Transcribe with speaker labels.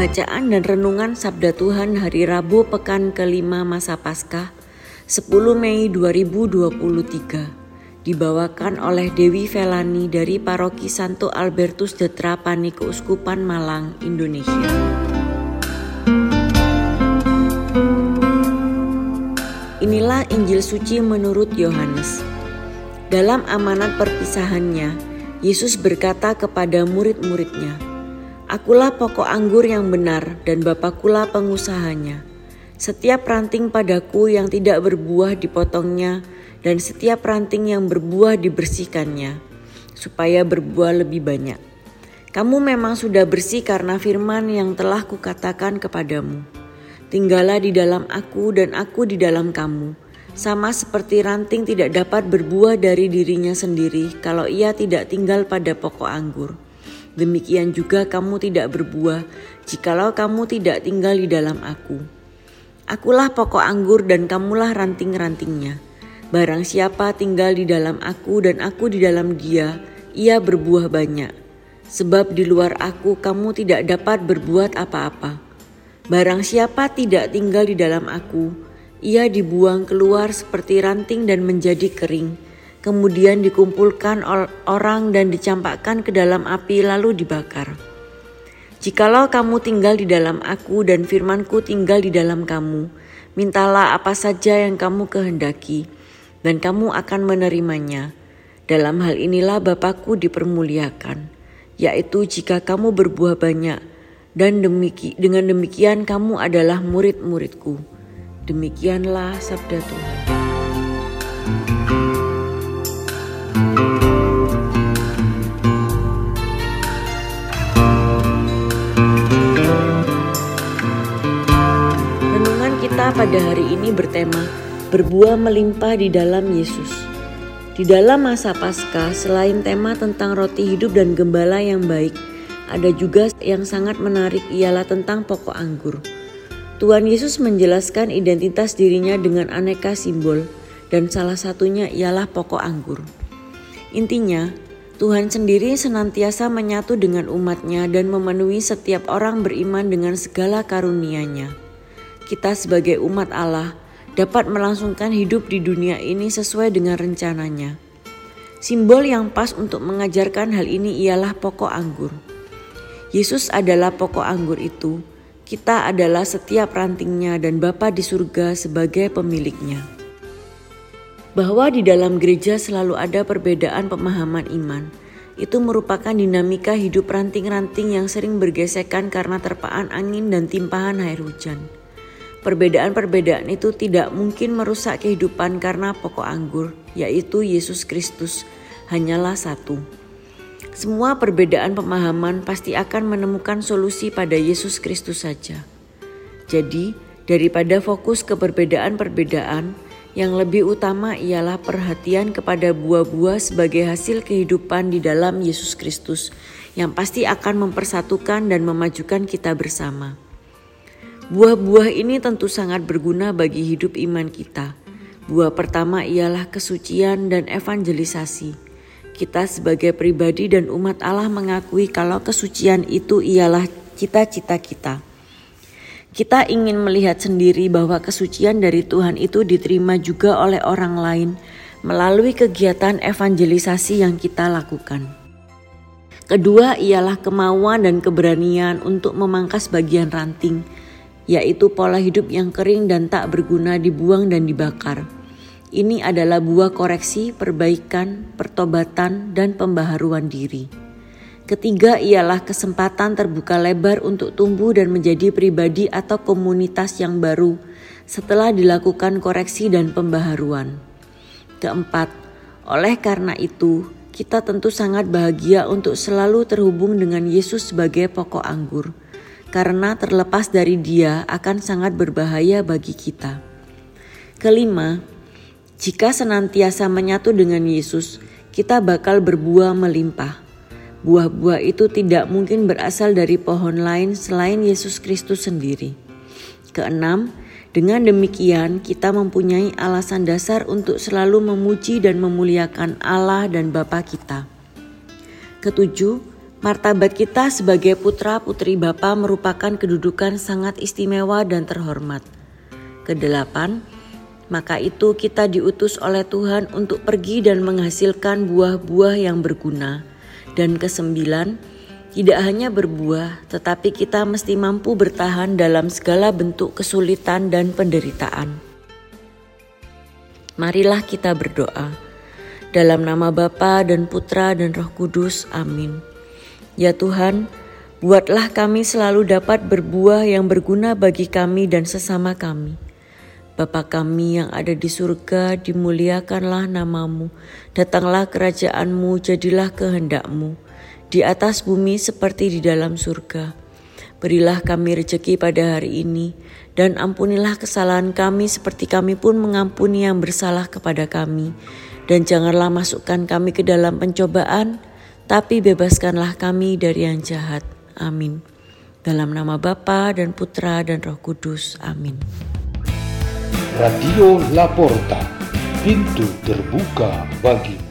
Speaker 1: Bacaan dan Renungan Sabda Tuhan Hari Rabu Pekan kelima Masa Paskah 10 Mei 2023 Dibawakan oleh Dewi Velani dari Paroki Santo Albertus de Trapani Keuskupan Malang, Indonesia. Inilah Injil Suci menurut Yohanes. Dalam amanat perpisahannya, Yesus berkata kepada murid-muridnya, Akulah pokok anggur yang benar dan Bapakulah pengusahanya. Setiap ranting padaku yang tidak berbuah dipotongnya dan setiap ranting yang berbuah dibersihkannya supaya berbuah lebih banyak. Kamu memang sudah bersih karena firman yang telah kukatakan kepadamu. Tinggallah di dalam aku dan aku di dalam kamu. Sama seperti ranting tidak dapat berbuah dari dirinya sendiri kalau ia tidak tinggal pada pokok anggur demikian juga kamu tidak berbuah jikalau kamu tidak tinggal di dalam aku. Akulah pokok anggur dan kamulah ranting-rantingnya. Barang siapa tinggal di dalam aku dan aku di dalam dia, ia berbuah banyak. Sebab di luar aku kamu tidak dapat berbuat apa-apa. Barang siapa tidak tinggal di dalam aku, ia dibuang keluar seperti ranting dan menjadi kering kemudian dikumpulkan orang dan dicampakkan ke dalam api lalu dibakar. Jikalau kamu tinggal di dalam aku dan firmanku tinggal di dalam kamu, mintalah apa saja yang kamu kehendaki, dan kamu akan menerimanya. Dalam hal inilah Bapakku dipermuliakan, yaitu jika kamu berbuah banyak, dan demiki, dengan demikian kamu adalah murid-muridku. Demikianlah sabda Tuhan. Ini bertema berbuah melimpah di dalam Yesus. Di dalam masa Paskah, selain tema tentang roti hidup dan gembala yang baik, ada juga yang sangat menarik ialah tentang pokok anggur. Tuhan Yesus menjelaskan identitas dirinya dengan aneka simbol dan salah satunya ialah pokok anggur. Intinya, Tuhan sendiri senantiasa menyatu dengan umatnya dan memenuhi setiap orang beriman dengan segala karunia-Nya kita sebagai umat Allah dapat melangsungkan hidup di dunia ini sesuai dengan rencananya. Simbol yang pas untuk mengajarkan hal ini ialah pokok anggur. Yesus adalah pokok anggur itu, kita adalah setiap rantingnya dan Bapa di surga sebagai pemiliknya. Bahwa di dalam gereja selalu ada perbedaan pemahaman iman, itu merupakan dinamika hidup ranting-ranting yang sering bergesekan karena terpaan angin dan timpahan air hujan. Perbedaan-perbedaan itu tidak mungkin merusak kehidupan karena pokok anggur, yaitu Yesus Kristus, hanyalah satu. Semua perbedaan pemahaman pasti akan menemukan solusi pada Yesus Kristus saja. Jadi, daripada fokus ke perbedaan-perbedaan, yang lebih utama ialah perhatian kepada buah-buah sebagai hasil kehidupan di dalam Yesus Kristus, yang pasti akan mempersatukan dan memajukan kita bersama. Buah-buah ini tentu sangat berguna bagi hidup iman kita. Buah pertama ialah kesucian dan evangelisasi. Kita sebagai pribadi dan umat Allah mengakui kalau kesucian itu ialah cita-cita kita. Kita ingin melihat sendiri bahwa kesucian dari Tuhan itu diterima juga oleh orang lain melalui kegiatan evangelisasi yang kita lakukan. Kedua ialah kemauan dan keberanian untuk memangkas bagian ranting yaitu pola hidup yang kering dan tak berguna dibuang dan dibakar. Ini adalah buah koreksi, perbaikan, pertobatan, dan pembaharuan diri. Ketiga ialah kesempatan terbuka lebar untuk tumbuh dan menjadi pribadi atau komunitas yang baru setelah dilakukan koreksi dan pembaharuan. Keempat, Oleh karena itu, kita tentu sangat bahagia untuk selalu terhubung dengan Yesus sebagai pokok anggur, karena terlepas dari Dia akan sangat berbahaya bagi kita. Kelima, jika senantiasa menyatu dengan Yesus, kita bakal berbuah melimpah. Buah-buah itu tidak mungkin berasal dari pohon lain selain Yesus Kristus sendiri. Keenam, dengan demikian, kita mempunyai alasan dasar untuk selalu memuji dan memuliakan Allah dan Bapa kita. Ketujuh, martabat kita sebagai putra-putri Bapa merupakan kedudukan sangat istimewa dan terhormat. Kedelapan, maka itu kita diutus oleh Tuhan untuk pergi dan menghasilkan buah-buah yang berguna. Dan kesembilan, tidak hanya berbuah, tetapi kita mesti mampu bertahan dalam segala bentuk kesulitan dan penderitaan. Marilah kita berdoa. Dalam nama Bapa dan Putra dan Roh Kudus. Amin. Ya Tuhan, buatlah kami selalu dapat berbuah yang berguna bagi kami dan sesama kami. Bapa kami yang ada di surga, dimuliakanlah namamu. Datanglah kerajaanmu, jadilah kehendakmu di atas bumi seperti di dalam surga. Berilah kami rejeki pada hari ini, dan ampunilah kesalahan kami seperti kami pun mengampuni yang bersalah kepada kami. Dan janganlah masukkan kami ke dalam pencobaan, tapi bebaskanlah kami dari yang jahat. Amin. Dalam nama Bapa dan Putra dan Roh Kudus. Amin.
Speaker 2: Radio Laporta, pintu terbuka bagimu.